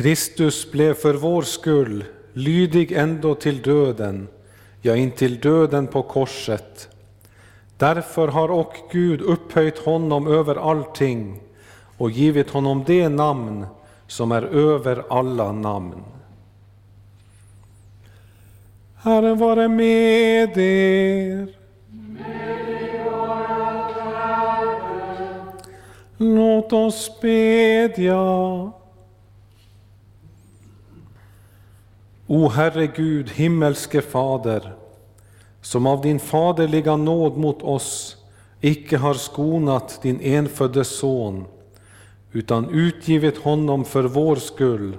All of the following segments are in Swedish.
Kristus blev för vår skull lydig ändå till döden, ja, in till döden på korset. Därför har och Gud upphöjt honom över allting och givit honom det namn som är över alla namn. Herren vare med er. Låt oss bedja. O Herre Gud, himmelske Fader, som av din faderliga nåd mot oss icke har skonat din enfödde son, utan utgivit honom för vår skull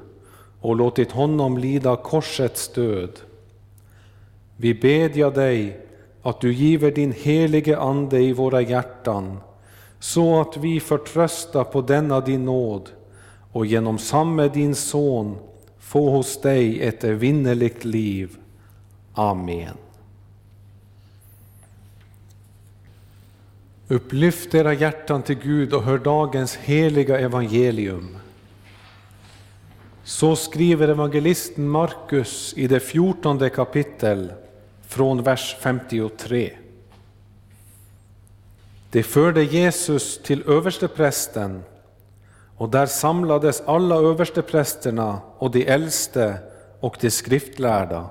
och låtit honom lida korsets död. Vi bedja dig att du giver din helige Ande i våra hjärtan, så att vi förtrösta på denna din nåd och genom samme din son få hos dig ett evinnerligt liv. Amen. Upplyft era hjärtan till Gud och hör dagens heliga evangelium. Så skriver evangelisten Markus i det fjortonde kapitel från vers 53. Det förde Jesus till översteprästen och där samlades alla översteprästerna och de äldste och de skriftlärda.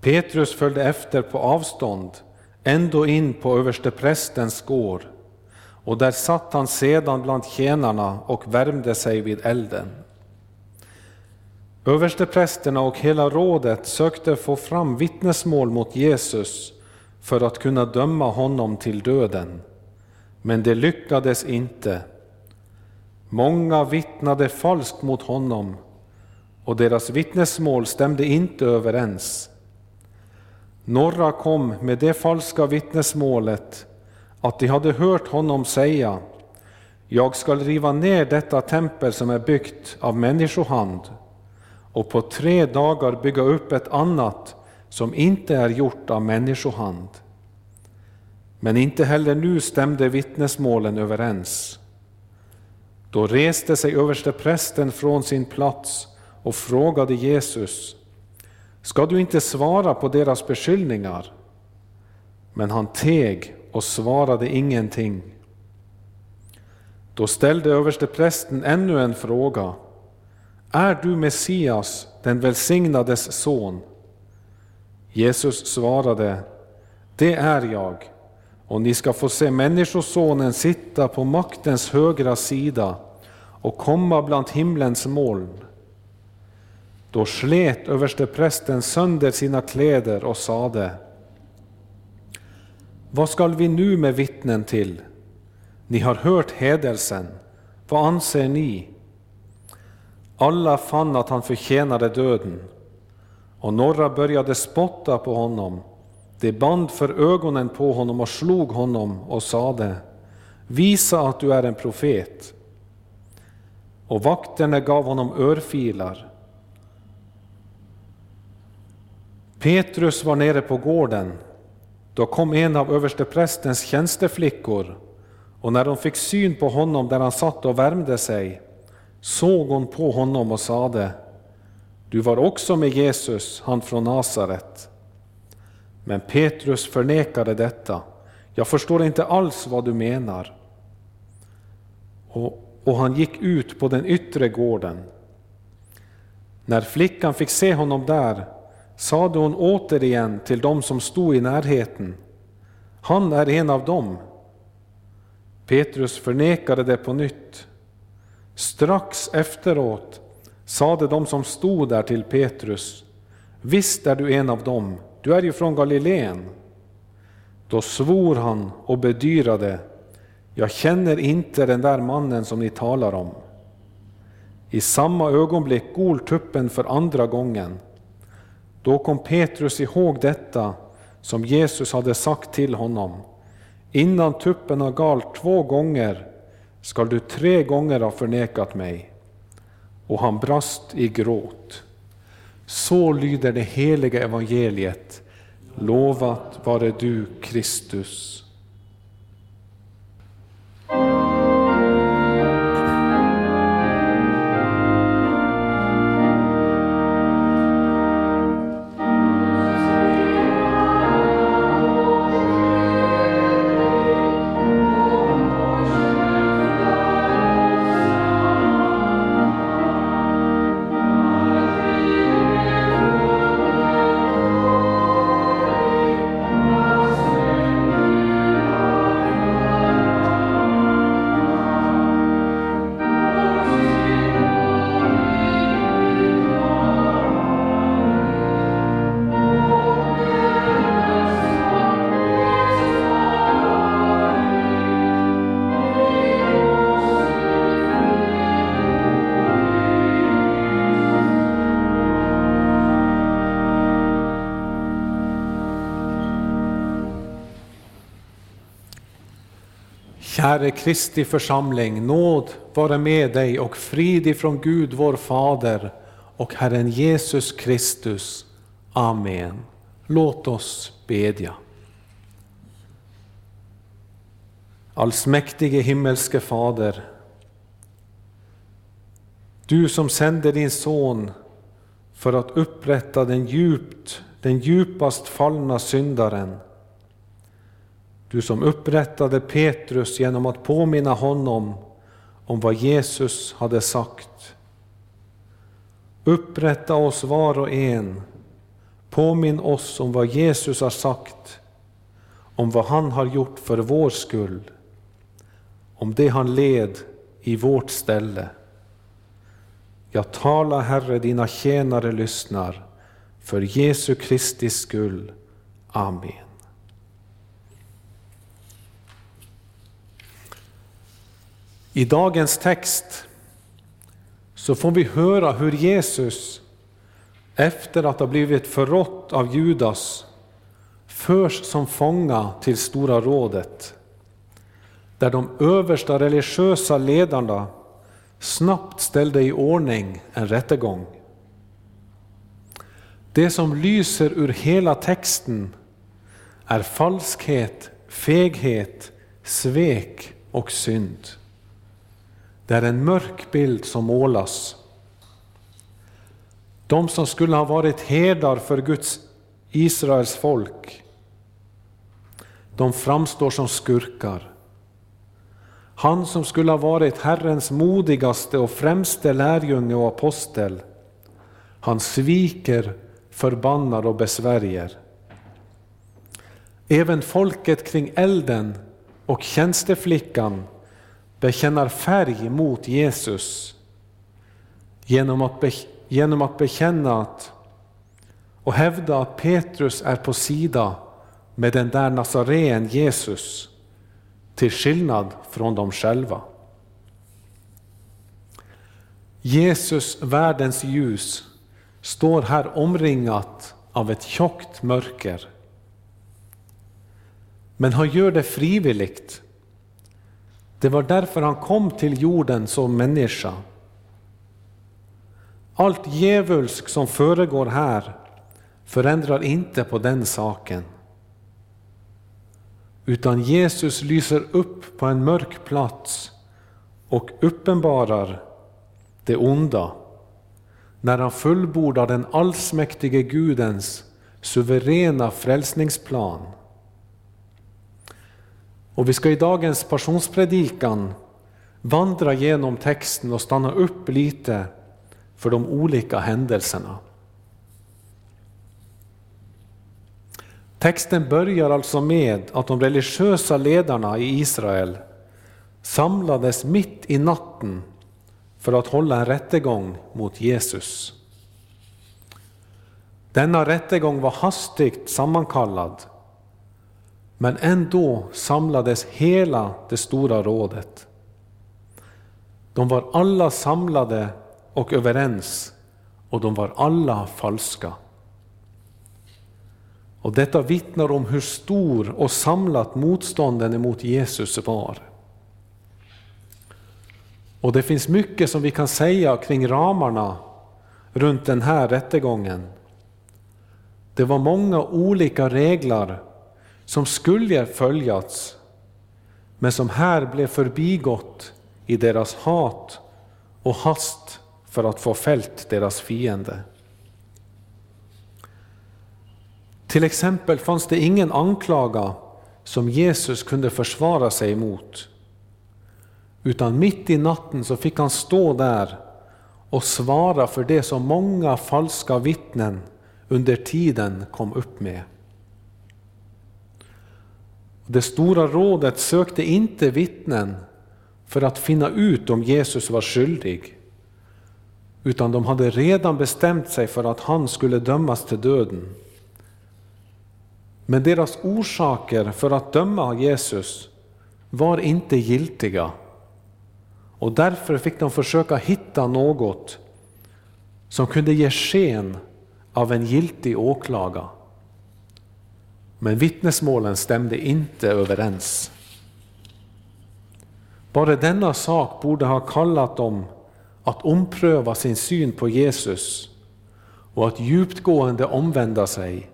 Petrus följde efter på avstånd, ändå in på översteprästens gård, och där satt han sedan bland tjänarna och värmde sig vid elden. Översteprästerna och hela rådet sökte få fram vittnesmål mot Jesus för att kunna döma honom till döden, men det lyckades inte. Många vittnade falskt mot honom och deras vittnesmål stämde inte överens. Några kom med det falska vittnesmålet att de hade hört honom säga Jag skall riva ner detta tempel som är byggt av människohand och på tre dagar bygga upp ett annat som inte är gjort av människohand. Men inte heller nu stämde vittnesmålen överens. Då reste sig översteprästen från sin plats och frågade Jesus, ska du inte svara på deras beskyllningar? Men han teg och svarade ingenting. Då ställde översteprästen ännu en fråga. Är du Messias, den välsignades son? Jesus svarade, det är jag, och ni ska få se Människosonen sitta på maktens högra sida och komma bland himlens moln. Då slet översteprästen sönder sina kläder och sade, vad skall vi nu med vittnen till? Ni har hört hädelsen, vad anser ni? Alla fann att han förtjänade döden, och några började spotta på honom. De band för ögonen på honom och slog honom och sade, visa att du är en profet. Och vakterna gav honom örfilar. Petrus var nere på gården. Då kom en av översteprästens tjänsteflickor, och när hon fick syn på honom där han satt och värmde sig, såg hon på honom och sade, du var också med Jesus, han från Nasaret. Men Petrus förnekade detta. Jag förstår inte alls vad du menar. Och, och han gick ut på den yttre gården. När flickan fick se honom där sade hon återigen till dem som stod i närheten, han är en av dem. Petrus förnekade det på nytt. Strax efteråt sade de som stod där till Petrus, visst är du en av dem, du är ju från Galileen. Då svor han och bedyrade, jag känner inte den där mannen som ni talar om. I samma ögonblick gol tuppen för andra gången. Då kom Petrus ihåg detta som Jesus hade sagt till honom. Innan tuppen har galt två gånger skall du tre gånger ha förnekat mig. Och han brast i gråt. Så lyder det heliga evangeliet. Lovat vare du, Kristus. Kristi församling, nåd vare med dig och frid ifrån Gud vår Fader och Herren Jesus Kristus. Amen. Låt oss bedja. Allsmäktige himmelske Fader, du som sände din son för att upprätta den djupt, den djupast fallna syndaren. Du som upprättade Petrus genom att påminna honom om vad Jesus hade sagt. Upprätta oss var och en. Påminn oss om vad Jesus har sagt, om vad han har gjort för vår skull, om det han led i vårt ställe. Jag talar, Herre, dina tjänare lyssnar, för Jesu Kristi skull. Amen. I dagens text så får vi höra hur Jesus, efter att ha blivit förrått av Judas, förs som fånga till Stora rådet, där de översta religiösa ledarna snabbt ställde i ordning en rättegång. Det som lyser ur hela texten är falskhet, feghet, svek och synd. Det är en mörk bild som målas. De som skulle ha varit herdar för Guds Israels folk, de framstår som skurkar. Han som skulle ha varit Herrens modigaste och främste lärjunge och apostel, han sviker, förbannar och besvärjer. Även folket kring elden och tjänsteflickan bekänner färg mot Jesus genom att, be, genom att bekänna att, och hävda att Petrus är på sida med den där nasarén Jesus till skillnad från dem själva. Jesus, världens ljus, står här omringat av ett tjockt mörker. Men han gör det frivilligt. Det var därför han kom till jorden som människa. Allt djävulsk som föregår här förändrar inte på den saken utan Jesus lyser upp på en mörk plats och uppenbarar det onda när han fullbordar den allsmäktige Gudens suveräna frälsningsplan. Och vi ska i dagens passionspredikan vandra genom texten och stanna upp lite för de olika händelserna. Texten börjar alltså med att de religiösa ledarna i Israel samlades mitt i natten för att hålla en rättegång mot Jesus. Denna rättegång var hastigt sammankallad, men ändå samlades hela det stora rådet. De var alla samlade och överens och de var alla falska. Och detta vittnar om hur stor och samlat motstånden emot Jesus var. Och det finns mycket som vi kan säga kring ramarna runt den här rättegången. Det var många olika regler som skulle följats, men som här blev förbigått i deras hat och hast för att få fält deras fiende. Till exempel fanns det ingen anklaga som Jesus kunde försvara sig emot. Utan mitt i natten så fick han stå där och svara för det som många falska vittnen under tiden kom upp med. Det stora rådet sökte inte vittnen för att finna ut om Jesus var skyldig, utan de hade redan bestämt sig för att han skulle dömas till döden. Men deras orsaker för att döma Jesus var inte giltiga. Och därför fick de försöka hitta något som kunde ge sken av en giltig åklagare. Men vittnesmålen stämde inte överens. Bara denna sak borde ha kallat dem att ompröva sin syn på Jesus och att djupgående omvända sig.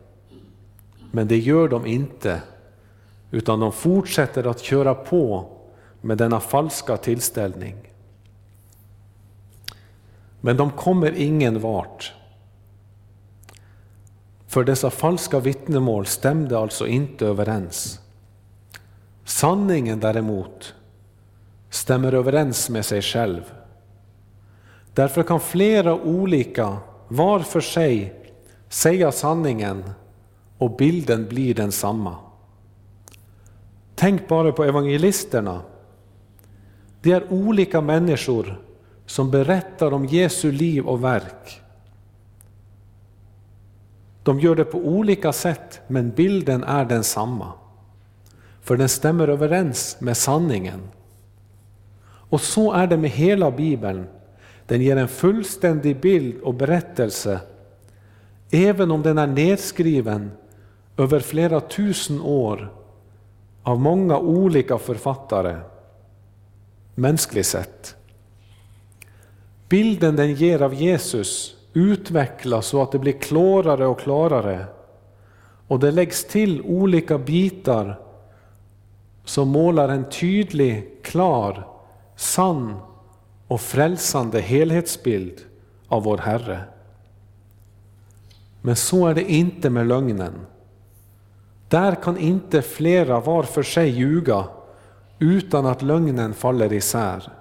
Men det gör de inte, utan de fortsätter att köra på med denna falska tillställning. Men de kommer ingen vart. För dessa falska vittnemål stämde alltså inte överens. Sanningen däremot stämmer överens med sig själv. Därför kan flera olika, var för sig, säga sanningen och bilden blir densamma. Tänk bara på evangelisterna. De är olika människor som berättar om Jesu liv och verk. De gör det på olika sätt, men bilden är densamma. För den stämmer överens med sanningen. Och så är det med hela Bibeln. Den ger en fullständig bild och berättelse, även om den är nedskriven över flera tusen år av många olika författare, mänskligt sett. Bilden den ger av Jesus utvecklas så att det blir klarare och klarare. Och det läggs till olika bitar som målar en tydlig, klar, sann och frälsande helhetsbild av vår Herre. Men så är det inte med lögnen. Där kan inte flera var för sig ljuga utan att lögnen faller isär.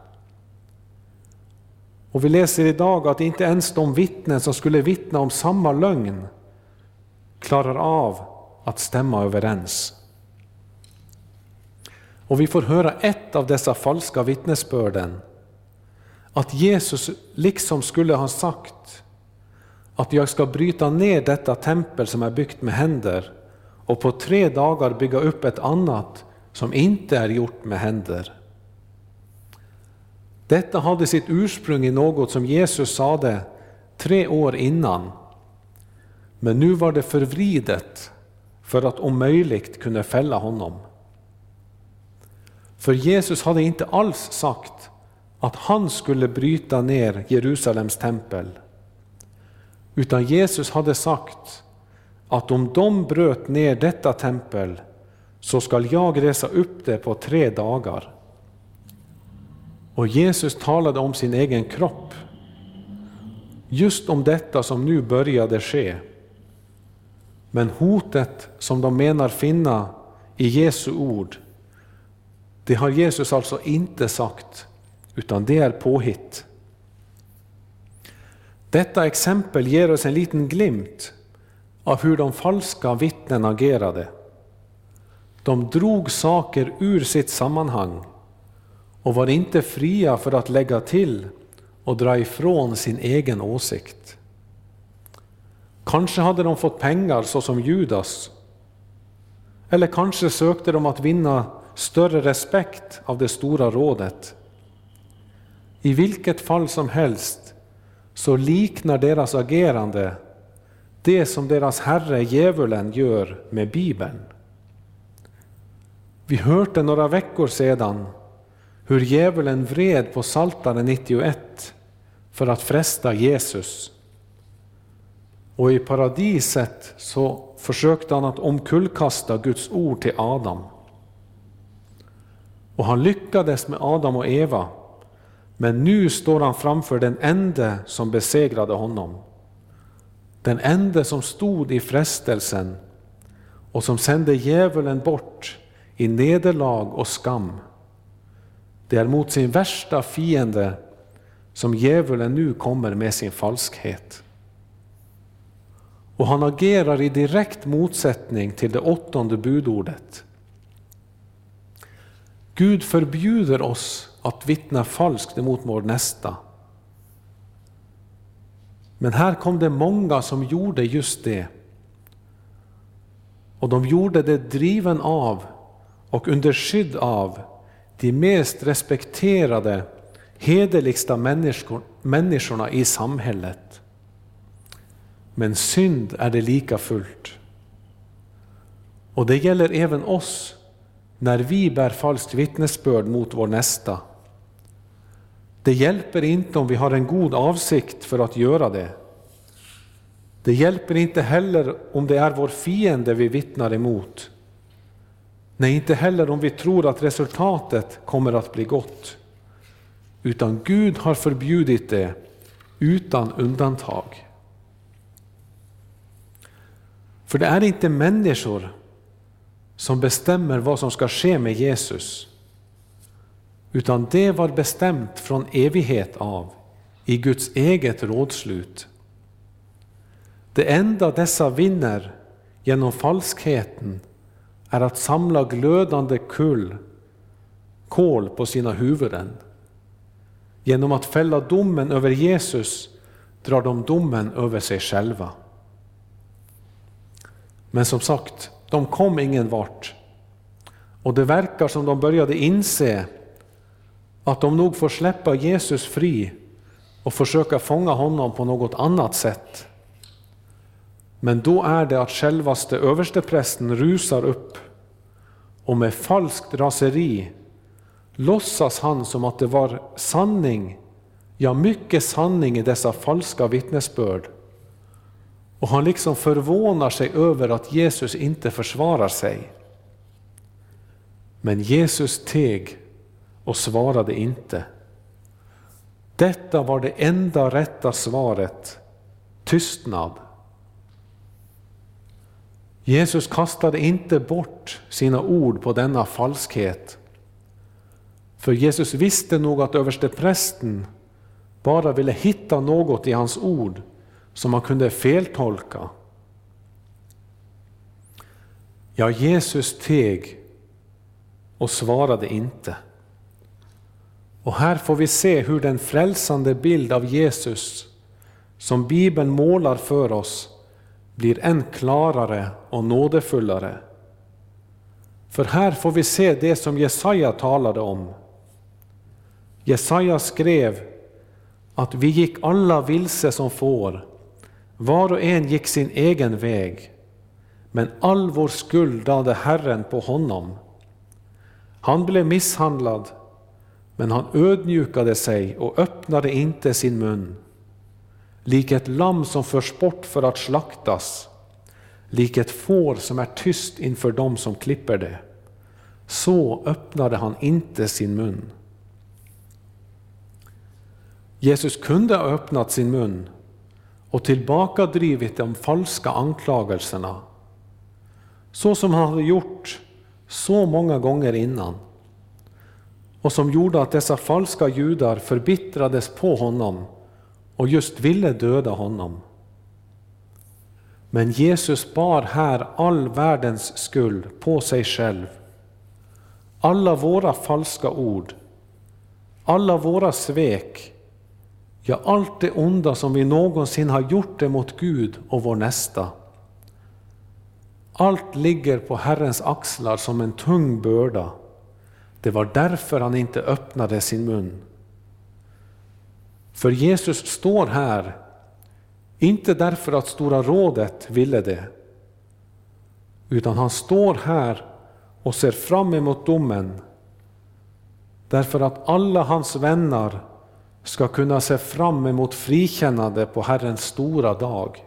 Och vi läser idag att inte ens de vittnen som skulle vittna om samma lögn klarar av att stämma överens. Och vi får höra ett av dessa falska vittnesbörden, att Jesus liksom skulle ha sagt att jag ska bryta ner detta tempel som är byggt med händer och på tre dagar bygga upp ett annat som inte är gjort med händer. Detta hade sitt ursprung i något som Jesus sade tre år innan. Men nu var det förvridet för att om möjligt kunna fälla honom. För Jesus hade inte alls sagt att han skulle bryta ner Jerusalems tempel. Utan Jesus hade sagt att om de bröt ner detta tempel så skall jag resa upp det på tre dagar. Och Jesus talade om sin egen kropp. Just om detta som nu började ske. Men hotet som de menar finna i Jesu ord, det har Jesus alltså inte sagt, utan det är påhitt. Detta exempel ger oss en liten glimt av hur de falska vittnen agerade. De drog saker ur sitt sammanhang och var inte fria för att lägga till och dra ifrån sin egen åsikt. Kanske hade de fått pengar såsom Judas. Eller kanske sökte de att vinna större respekt av det stora rådet. I vilket fall som helst så liknar deras agerande det som deras herre djävulen gör med Bibeln. Vi hörde några veckor sedan hur djävulen vred på Saltaren 91 för att fresta Jesus. Och i paradiset så försökte han att omkullkasta Guds ord till Adam. Och han lyckades med Adam och Eva, men nu står han framför den ende som besegrade honom. Den ende som stod i frestelsen och som sände djävulen bort i nederlag och skam. Det är mot sin värsta fiende som djävulen nu kommer med sin falskhet. Och han agerar i direkt motsättning till det åttonde budordet. Gud förbjuder oss att vittna falskt emot vår nästa. Men här kom det många som gjorde just det. Och de gjorde det driven av och under skydd av de mest respekterade, hederligsta människor, människorna i samhället. Men synd är det lika fullt. Och det gäller även oss när vi bär falskt vittnesbörd mot vår nästa. Det hjälper inte om vi har en god avsikt för att göra det. Det hjälper inte heller om det är vår fiende vi vittnar emot. Nej, inte heller om vi tror att resultatet kommer att bli gott. Utan Gud har förbjudit det utan undantag. För det är inte människor som bestämmer vad som ska ske med Jesus, utan det var bestämt från evighet av i Guds eget rådslut. Det enda dessa vinner genom falskheten är att samla glödande kull, kol på sina huvuden. Genom att fälla domen över Jesus drar de domen över sig själva. Men som sagt, de kom ingen vart. Och det verkar som de började inse att de nog får släppa Jesus fri och försöka fånga honom på något annat sätt. Men då är det att självaste översteprästen rusar upp och med falskt raseri låtsas han som att det var sanning, ja mycket sanning i dessa falska vittnesbörd. Och han liksom förvånar sig över att Jesus inte försvarar sig. Men Jesus teg och svarade inte. Detta var det enda rätta svaret, tystnad. Jesus kastade inte bort sina ord på denna falskhet. För Jesus visste nog att översteprästen bara ville hitta något i hans ord som han kunde feltolka. Ja, Jesus teg och svarade inte. Och här får vi se hur den frälsande bild av Jesus som Bibeln målar för oss blir än klarare och nådefullare. För här får vi se det som Jesaja talade om. Jesaja skrev att vi gick alla vilse som får, var och en gick sin egen väg, men all vår skuld lade Herren på honom. Han blev misshandlad, men han ödmjukade sig och öppnade inte sin mun lik ett lamm som förs bort för att slaktas, lik ett får som är tyst inför dem som klipper det. Så öppnade han inte sin mun. Jesus kunde ha öppnat sin mun och tillbakadrivit de falska anklagelserna, så som han hade gjort så många gånger innan och som gjorde att dessa falska judar förbittrades på honom och just ville döda honom. Men Jesus bar här all världens skuld på sig själv. Alla våra falska ord, alla våra svek, ja allt det onda som vi någonsin har gjort emot Gud och vår nästa. Allt ligger på Herrens axlar som en tung börda. Det var därför han inte öppnade sin mun. För Jesus står här, inte därför att Stora rådet ville det, utan han står här och ser fram emot domen, därför att alla hans vänner ska kunna se fram emot frikännande på Herrens stora dag.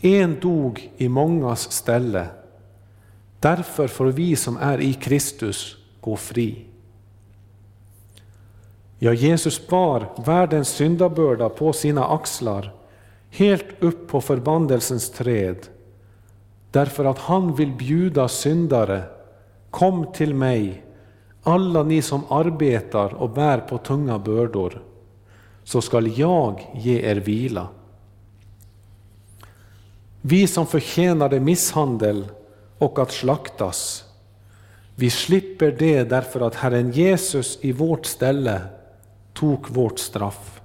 En dog i mångas ställe, därför får vi som är i Kristus gå fri. Ja, Jesus bar världens syndabörda på sina axlar, helt upp på förbandelsens träd, därför att han vill bjuda syndare, kom till mig, alla ni som arbetar och bär på tunga bördor, så skall jag ge er vila. Vi som förtjänade misshandel och att slaktas, vi slipper det därför att Herren Jesus i vårt ställe tog vårt straff.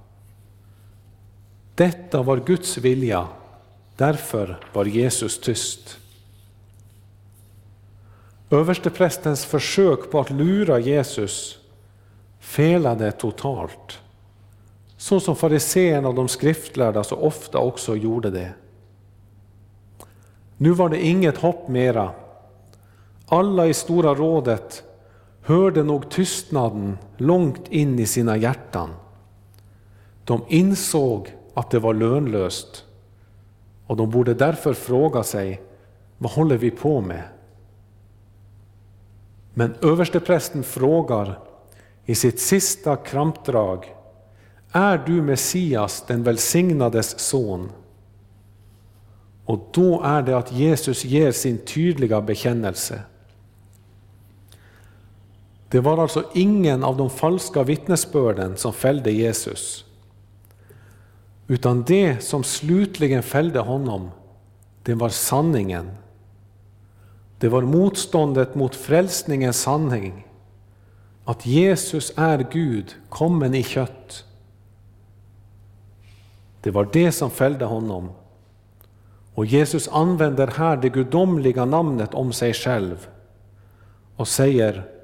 Detta var Guds vilja, därför var Jesus tyst. Översteprästens försök på att lura Jesus felade totalt, så som fariséerna och de skriftlärda så ofta också gjorde det. Nu var det inget hopp mera. Alla i Stora rådet hörde nog tystnaden långt in i sina hjärtan. De insåg att det var lönlöst och de borde därför fråga sig, vad håller vi på med? Men översteprästen frågar i sitt sista krampdrag, är du Messias, den välsignades son? Och då är det att Jesus ger sin tydliga bekännelse. Det var alltså ingen av de falska vittnesbörden som fällde Jesus. Utan det som slutligen fällde honom, det var sanningen. Det var motståndet mot frälsningens sanning. Att Jesus är Gud, kommen i kött. Det var det som fällde honom. Och Jesus använder här det gudomliga namnet om sig själv och säger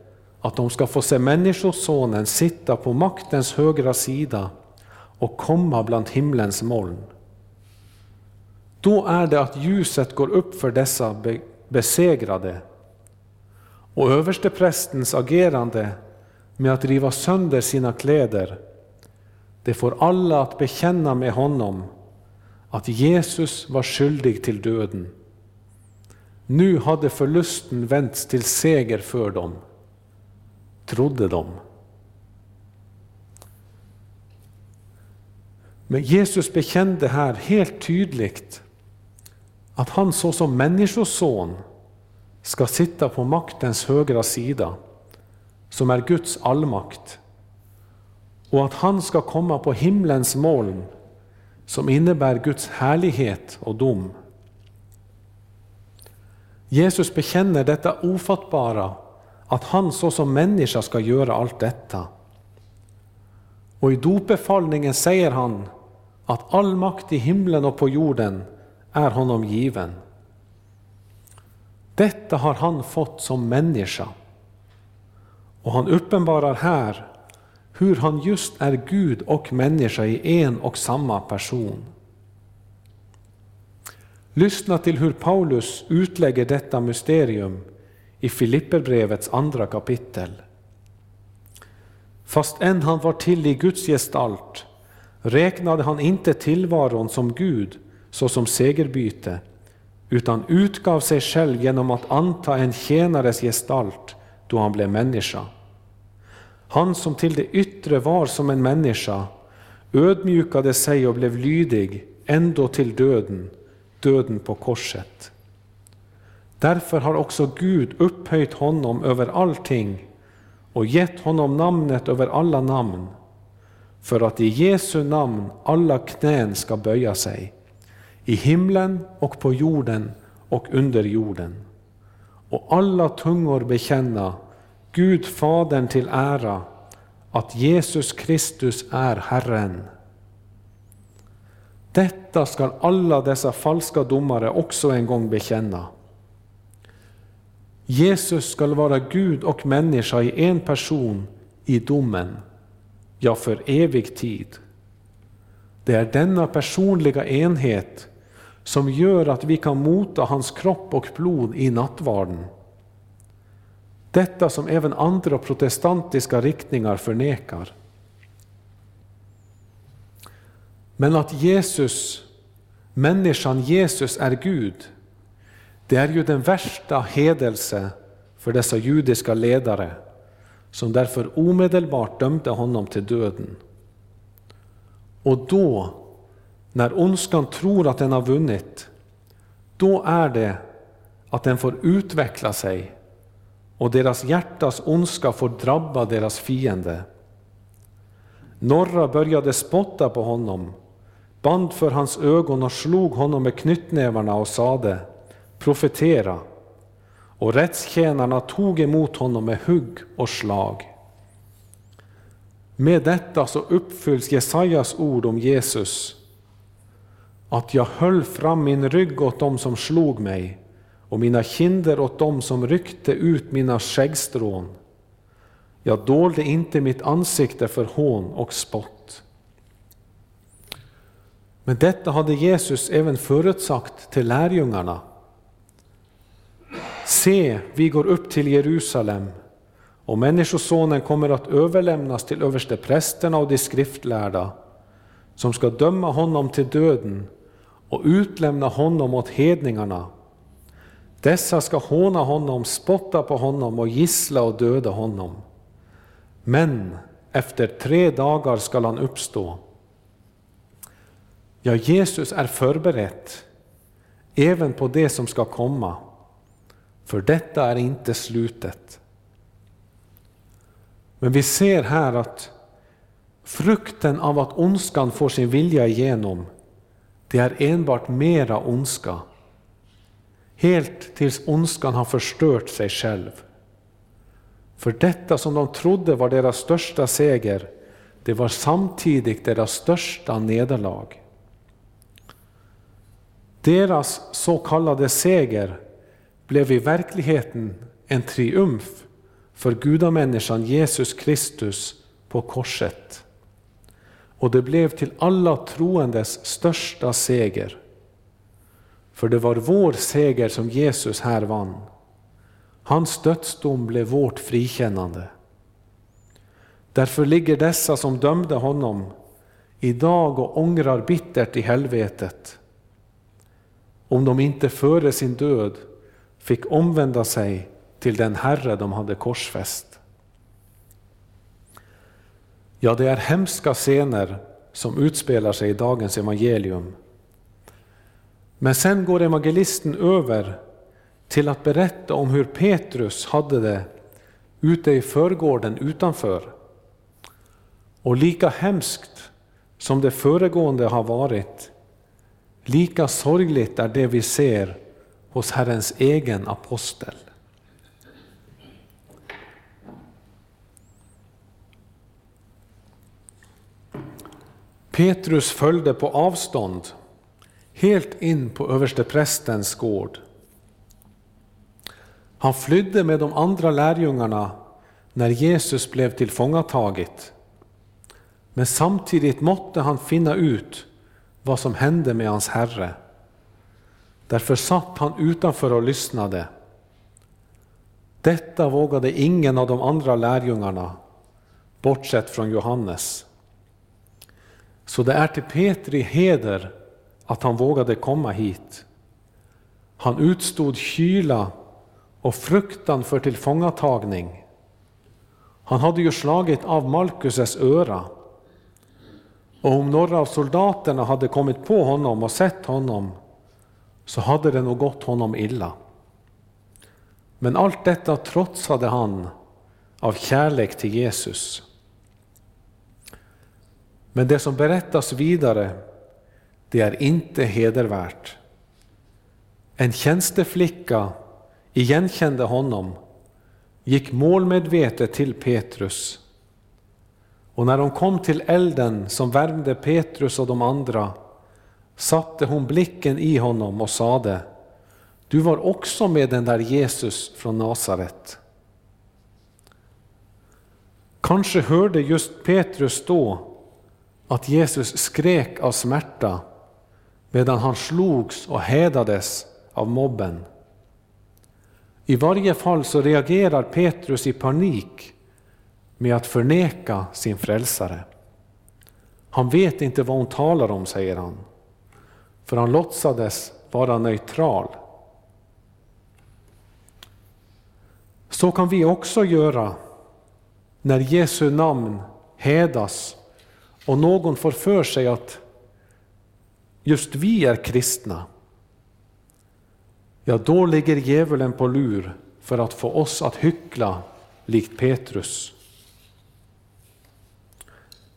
att de ska få se Människosonen sitta på maktens högra sida och komma bland himlens moln. Då är det att ljuset går upp för dessa besegrade och översteprästens agerande med att riva sönder sina kläder, det får alla att bekänna med honom att Jesus var skyldig till döden. Nu hade förlusten vänts till seger för dem, trodde de. Men Jesus bekände här helt tydligt att han såsom människoson ska sitta på maktens högra sida, som är Guds allmakt, och att han ska komma på himlens moln, som innebär Guds härlighet och dom. Jesus bekänner detta ofattbara, att han såsom människa ska göra allt detta. Och i dopbefallningen säger han att all makt i himlen och på jorden är honom given. Detta har han fått som människa. Och han uppenbarar här hur han just är Gud och människa i en och samma person. Lyssna till hur Paulus utlägger detta mysterium i Filipperbrevets andra kapitel. Fast än han var till i Guds gestalt räknade han inte tillvaron som Gud såsom segerbyte, utan utgav sig själv genom att anta en tjänares gestalt då han blev människa. Han som till det yttre var som en människa ödmjukade sig och blev lydig ändå till döden, döden på korset. Därför har också Gud upphöjt honom över allting och gett honom namnet över alla namn, för att i Jesu namn alla knän ska böja sig, i himlen och på jorden och under jorden, och alla tungor bekänna Gud Fadern till ära att Jesus Kristus är Herren. Detta skall alla dessa falska domare också en gång bekänna. Jesus skall vara Gud och människa i en person i domen, ja, för evig tid. Det är denna personliga enhet som gör att vi kan mota hans kropp och blod i nattvarden. Detta som även andra protestantiska riktningar förnekar. Men att Jesus, människan Jesus är Gud, det är ju den värsta hedelse för dessa judiska ledare, som därför omedelbart dömde honom till döden. Och då, när ondskan tror att den har vunnit, då är det att den får utveckla sig och deras hjärtas ondska får drabba deras fiende. Norra började spotta på honom, band för hans ögon och slog honom med knytnävarna och sade profetera. Och rättstjänarna tog emot honom med hugg och slag. Med detta så uppfylls Jesajas ord om Jesus, att jag höll fram min rygg åt dem som slog mig och mina kinder åt dem som ryckte ut mina skäggstrån. Jag dolde inte mitt ansikte för hån och spott. Men detta hade Jesus även förutsagt till lärjungarna. Se, vi går upp till Jerusalem och Människosonen kommer att överlämnas till översteprästerna och de skriftlärda som ska döma honom till döden och utlämna honom åt hedningarna. Dessa ska håna honom, spotta på honom och gissla och döda honom. Men efter tre dagar skall han uppstå. Ja, Jesus är förberett även på det som ska komma, för detta är inte slutet. Men vi ser här att frukten av att ondskan får sin vilja igenom, det är enbart mera ondska. Helt tills ondskan har förstört sig själv. För detta som de trodde var deras största seger, det var samtidigt deras största nederlag. Deras så kallade seger blev i verkligheten en triumf för gudamänniskan Jesus Kristus på korset. Och det blev till alla troendes största seger. För det var vår seger som Jesus här vann. Hans dödsdom blev vårt frikännande. Därför ligger dessa som dömde honom idag och ångrar bittert i helvetet. Om de inte före sin död fick omvända sig till den Herre de hade korsfäst. Ja, det är hemska scener som utspelar sig i dagens evangelium. Men sen går evangelisten över till att berätta om hur Petrus hade det ute i förgården utanför. Och lika hemskt som det föregående har varit, lika sorgligt är det vi ser hos Herrens egen apostel. Petrus följde på avstånd helt in på översteprästens gård. Han flydde med de andra lärjungarna när Jesus blev tillfångataget. Men samtidigt måtte han finna ut vad som hände med hans Herre. Därför satt han utanför och lyssnade. Detta vågade ingen av de andra lärjungarna, bortsett från Johannes. Så det är till Petri heder att han vågade komma hit. Han utstod kyla och fruktan för tillfångatagning. Han hade ju slagit av Malkuses öra. Och om några av soldaterna hade kommit på honom och sett honom så hade det nog gått honom illa. Men allt detta trotsade han av kärlek till Jesus. Men det som berättas vidare, det är inte hedervärt. En tjänsteflicka igenkände honom, gick målmedvetet till Petrus. Och när hon kom till elden som värmde Petrus och de andra satte hon blicken i honom och sade Du var också med den där Jesus från Nasaret. Kanske hörde just Petrus då att Jesus skrek av smärta medan han slogs och hädades av mobben. I varje fall så reagerar Petrus i panik med att förneka sin frälsare. Han vet inte vad hon talar om, säger han, för han låtsades vara neutral. Så kan vi också göra när Jesu namn hädas och någon får för sig att just vi är kristna, ja då ligger djävulen på lur för att få oss att hyckla likt Petrus.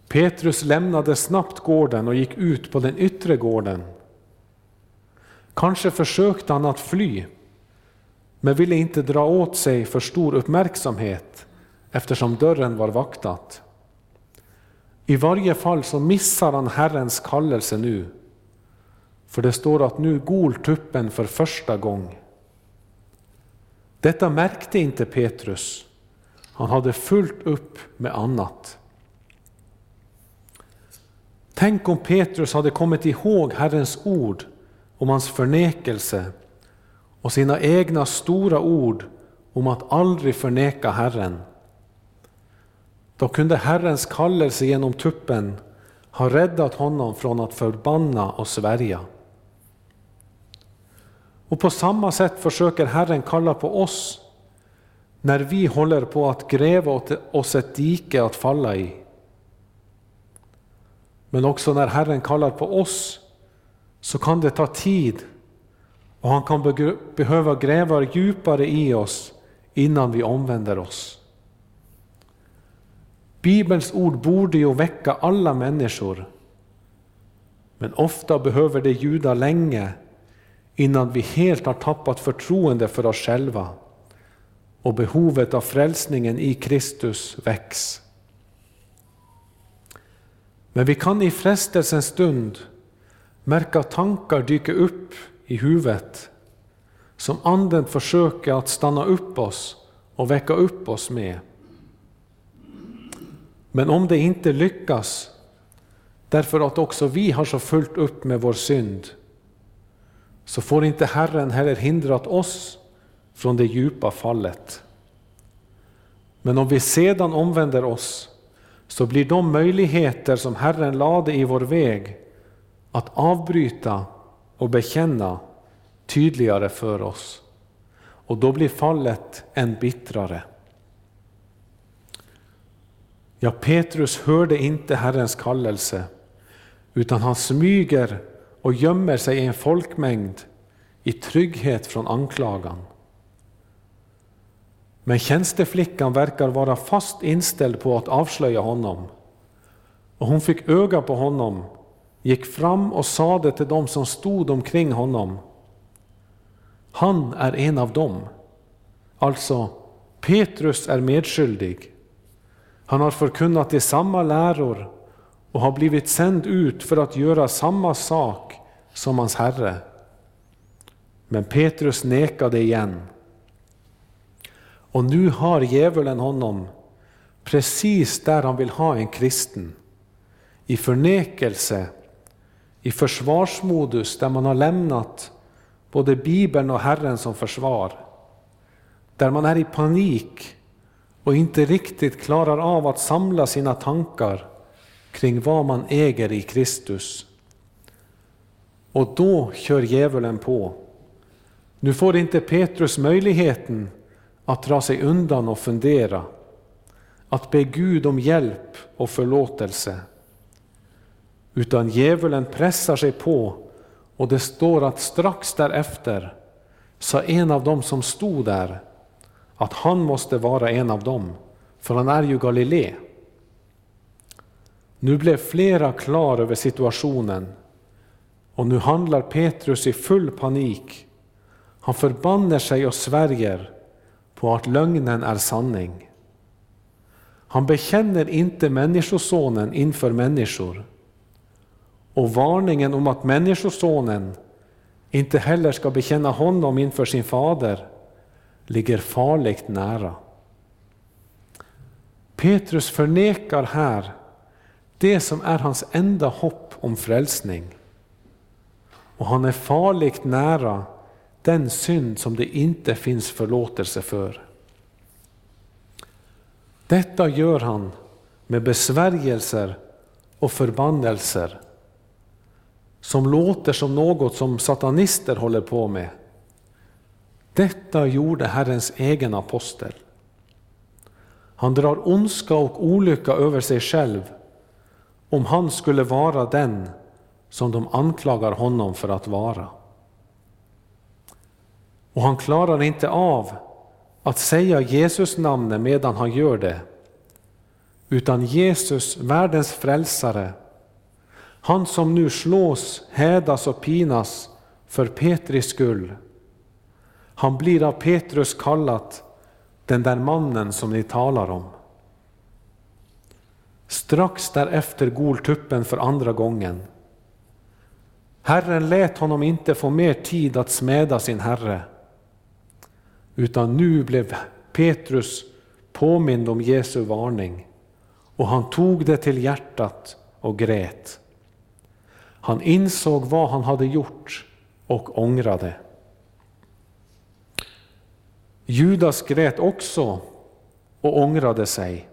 Petrus lämnade snabbt gården och gick ut på den yttre gården. Kanske försökte han att fly, men ville inte dra åt sig för stor uppmärksamhet eftersom dörren var vaktat. I varje fall så missar han Herrens kallelse nu. För det står att nu gol tuppen för första gång. Detta märkte inte Petrus. Han hade fullt upp med annat. Tänk om Petrus hade kommit ihåg Herrens ord om hans förnekelse och sina egna stora ord om att aldrig förneka Herren. Då kunde Herrens kallelse genom tuppen ha räddat honom från att förbanna och svärja. Och på samma sätt försöker Herren kalla på oss när vi håller på att gräva oss ett dike att falla i. Men också när Herren kallar på oss så kan det ta tid och han kan behöva gräva djupare i oss innan vi omvänder oss. Bibelns ord borde ju väcka alla människor. Men ofta behöver det ljuda länge innan vi helt har tappat förtroende för oss själva och behovet av frälsningen i Kristus väcks. Men vi kan i frestelsens stund märka tankar dyka upp i huvudet som Anden försöker att stanna upp oss och väcka upp oss med. Men om det inte lyckas, därför att också vi har så fullt upp med vår synd, så får inte Herren heller hindrat oss från det djupa fallet. Men om vi sedan omvänder oss, så blir de möjligheter som Herren lade i vår väg att avbryta och bekänna tydligare för oss. Och då blir fallet än bittrare. Ja, Petrus hörde inte Herrens kallelse, utan han smyger och gömmer sig i en folkmängd i trygghet från anklagan. Men tjänsteflickan verkar vara fast inställd på att avslöja honom. Och hon fick öga på honom, gick fram och sade till dem som stod omkring honom. Han är en av dem. Alltså, Petrus är medskyldig. Han har förkunnat i samma läror och har blivit sänd ut för att göra samma sak som hans Herre. Men Petrus nekade igen. Och nu har djävulen honom precis där han vill ha en kristen. I förnekelse, i försvarsmodus där man har lämnat både Bibeln och Herren som försvar. Där man är i panik och inte riktigt klarar av att samla sina tankar kring vad man äger i Kristus. Och då kör djävulen på. Nu får inte Petrus möjligheten att dra sig undan och fundera, att be Gud om hjälp och förlåtelse. Utan djävulen pressar sig på och det står att strax därefter sa en av dem som stod där att han måste vara en av dem, för han är ju Galilé. Nu blev flera klar över situationen och nu handlar Petrus i full panik. Han förbannar sig och svärjer på att lögnen är sanning. Han bekänner inte Människosonen inför människor. Och varningen om att Människosonen inte heller ska bekänna honom inför sin fader ligger farligt nära. Petrus förnekar här det som är hans enda hopp om frälsning. Och han är farligt nära den synd som det inte finns förlåtelse för. Detta gör han med besvärjelser och förbannelser som låter som något som satanister håller på med. Detta gjorde Herrens egen apostel. Han drar ondska och olycka över sig själv om han skulle vara den som de anklagar honom för att vara. Och han klarar inte av att säga Jesus namnet medan han gör det, utan Jesus, världens frälsare, han som nu slås, hädas och pinas för Petris skull. Han blir av Petrus kallat den där mannen som ni talar om. Strax därefter gol tuppen för andra gången. Herren lät honom inte få mer tid att smäda sin herre, utan nu blev Petrus påmind om Jesu varning och han tog det till hjärtat och grät. Han insåg vad han hade gjort och ångrade. Judas grät också och ångrade sig.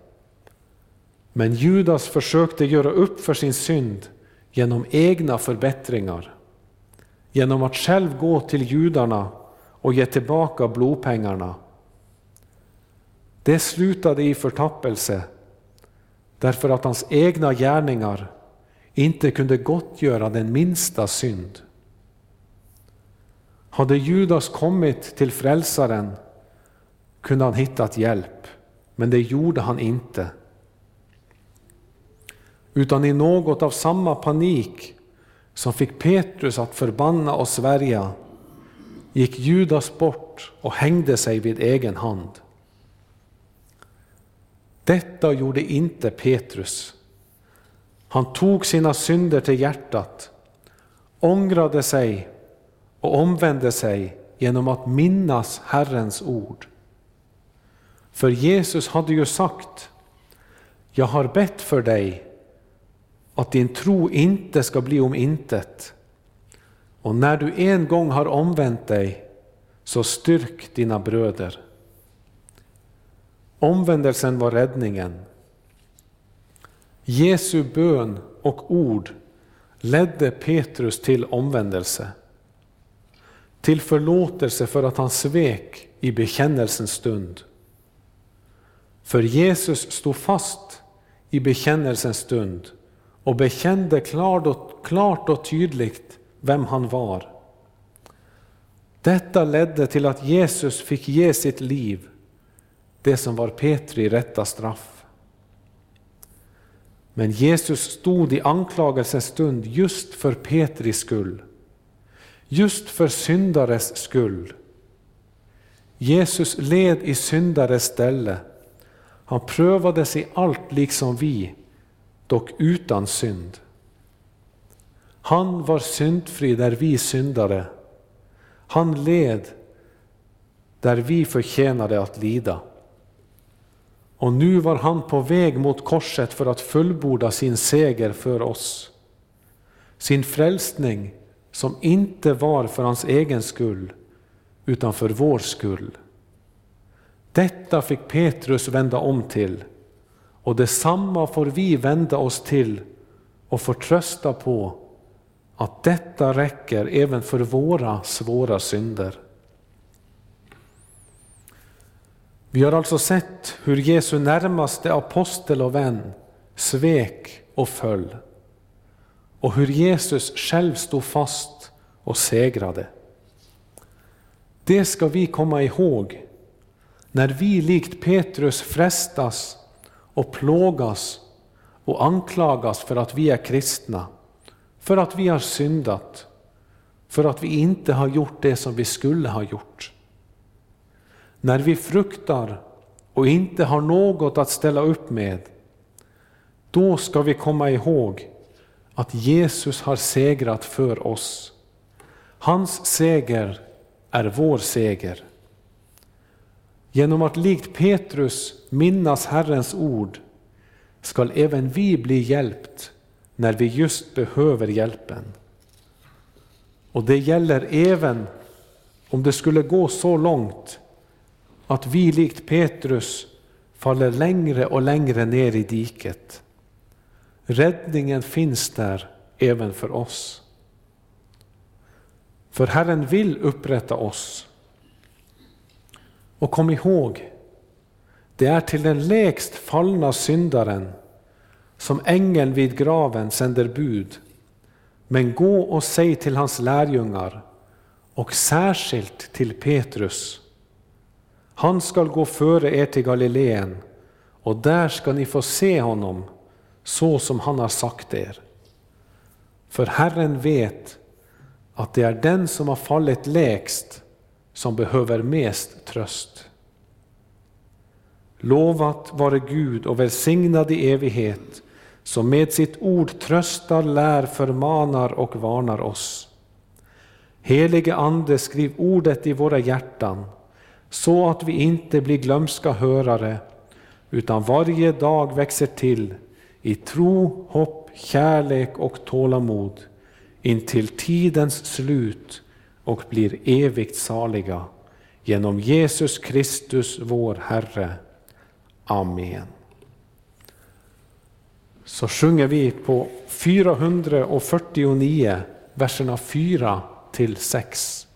Men Judas försökte göra upp för sin synd genom egna förbättringar. Genom att själv gå till judarna och ge tillbaka blodpengarna. Det slutade i förtappelse därför att hans egna gärningar inte kunde gottgöra den minsta synd. Hade Judas kommit till frälsaren kunde han hittat hjälp, men det gjorde han inte. Utan i något av samma panik som fick Petrus att förbanna och svärja gick Judas bort och hängde sig vid egen hand. Detta gjorde inte Petrus. Han tog sina synder till hjärtat, ångrade sig och omvände sig genom att minnas Herrens ord. För Jesus hade ju sagt, jag har bett för dig att din tro inte ska bli om intet. Och när du en gång har omvänt dig, så styrk dina bröder. Omvändelsen var räddningen. Jesu bön och ord ledde Petrus till omvändelse. Till förlåtelse för att han svek i bekännelsens stund. För Jesus stod fast i bekännelsens stund och bekände klart och, klart och tydligt vem han var. Detta ledde till att Jesus fick ge sitt liv, det som var Petri rätta straff. Men Jesus stod i anklagelsens stund just för Petris skull, just för syndares skull. Jesus led i syndares ställe. Han prövades i allt liksom vi, dock utan synd. Han var syndfri där vi syndare. Han led där vi förtjänade att lida. Och nu var han på väg mot korset för att fullborda sin seger för oss. Sin frälsning som inte var för hans egen skull, utan för vår skull. Detta fick Petrus vända om till och detsamma får vi vända oss till och förtrösta på att detta räcker även för våra svåra synder. Vi har alltså sett hur Jesu närmaste apostel och vän svek och föll och hur Jesus själv stod fast och segrade. Det ska vi komma ihåg när vi likt Petrus frestas och plågas och anklagas för att vi är kristna, för att vi har syndat, för att vi inte har gjort det som vi skulle ha gjort. När vi fruktar och inte har något att ställa upp med, då ska vi komma ihåg att Jesus har segrat för oss. Hans seger är vår seger. Genom att likt Petrus minnas Herrens ord skall även vi bli hjälpt när vi just behöver hjälpen. Och det gäller även om det skulle gå så långt att vi likt Petrus faller längre och längre ner i diket. Räddningen finns där även för oss. För Herren vill upprätta oss och kom ihåg, det är till den lägst fallna syndaren som ängeln vid graven sänder bud. Men gå och säg till hans lärjungar och särskilt till Petrus. Han skall gå före er till Galileen och där ska ni få se honom så som han har sagt er. För Herren vet att det är den som har fallit lägst som behöver mest tröst. Lovat vare Gud och välsignad i evighet, som med sitt ord tröstar, lär, förmanar och varnar oss. Helige Ande, skriv ordet i våra hjärtan, så att vi inte blir glömska hörare, utan varje dag växer till i tro, hopp, kärlek och tålamod intill tidens slut och blir evigt saliga genom Jesus Kristus vår Herre. Amen. Så sjunger vi på 449, verserna 4 till 6.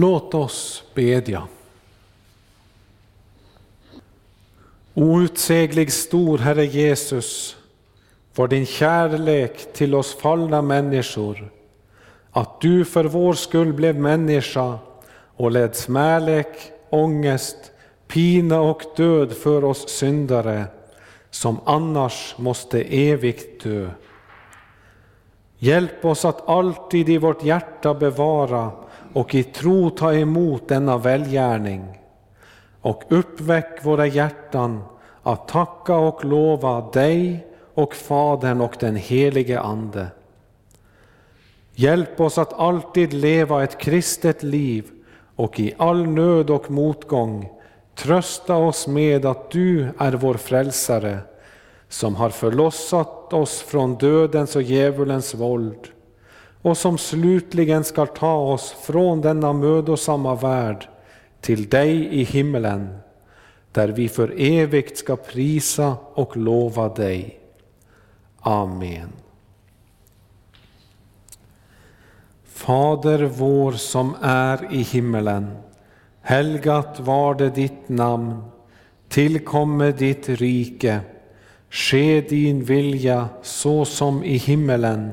Låt oss bedja. Outsäglig stor Herre Jesus, var din kärlek till oss fallna människor, att du för vår skull blev människa och led smärlek, ångest, pina och död för oss syndare, som annars måste evigt dö. Hjälp oss att alltid i vårt hjärta bevara och i tro ta emot denna välgärning och uppväck våra hjärtan att tacka och lova dig och Fadern och den helige Ande. Hjälp oss att alltid leva ett kristet liv och i all nöd och motgång trösta oss med att du är vår frälsare som har förlossat oss från dödens och djävulens våld och som slutligen skall ta oss från denna mödosamma värld till dig i himmelen, där vi för evigt ska prisa och lova dig. Amen. Fader vår som är i himmelen. Helgat var det ditt namn. Tillkomme ditt rike. Ske din vilja så som i himmelen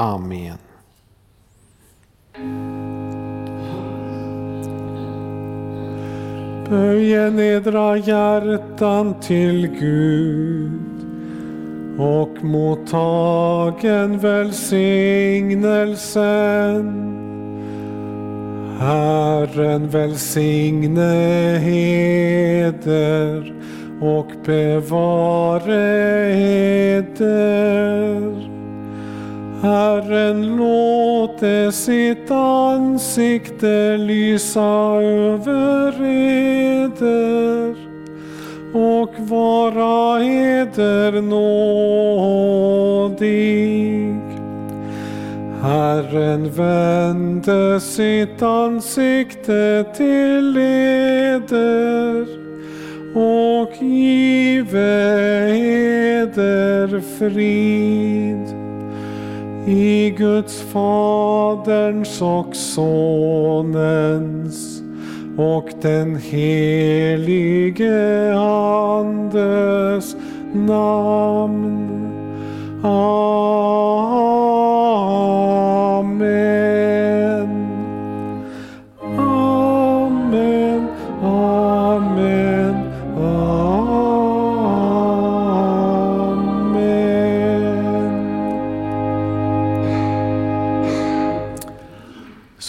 Amen. Böj nedra hjärtan till Gud och mottagen välsignelsen. Herren välsigne heder och bevare heder Herren låte sitt ansikte lysa över eder och vara eder nådig. Herren vände sitt ansikte till eder och give eder frid. I Guds Faderns och Sonens och den helige Andes namn. Amen.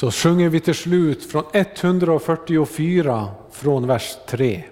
Så sjunger vi till slut från 144 från vers 3.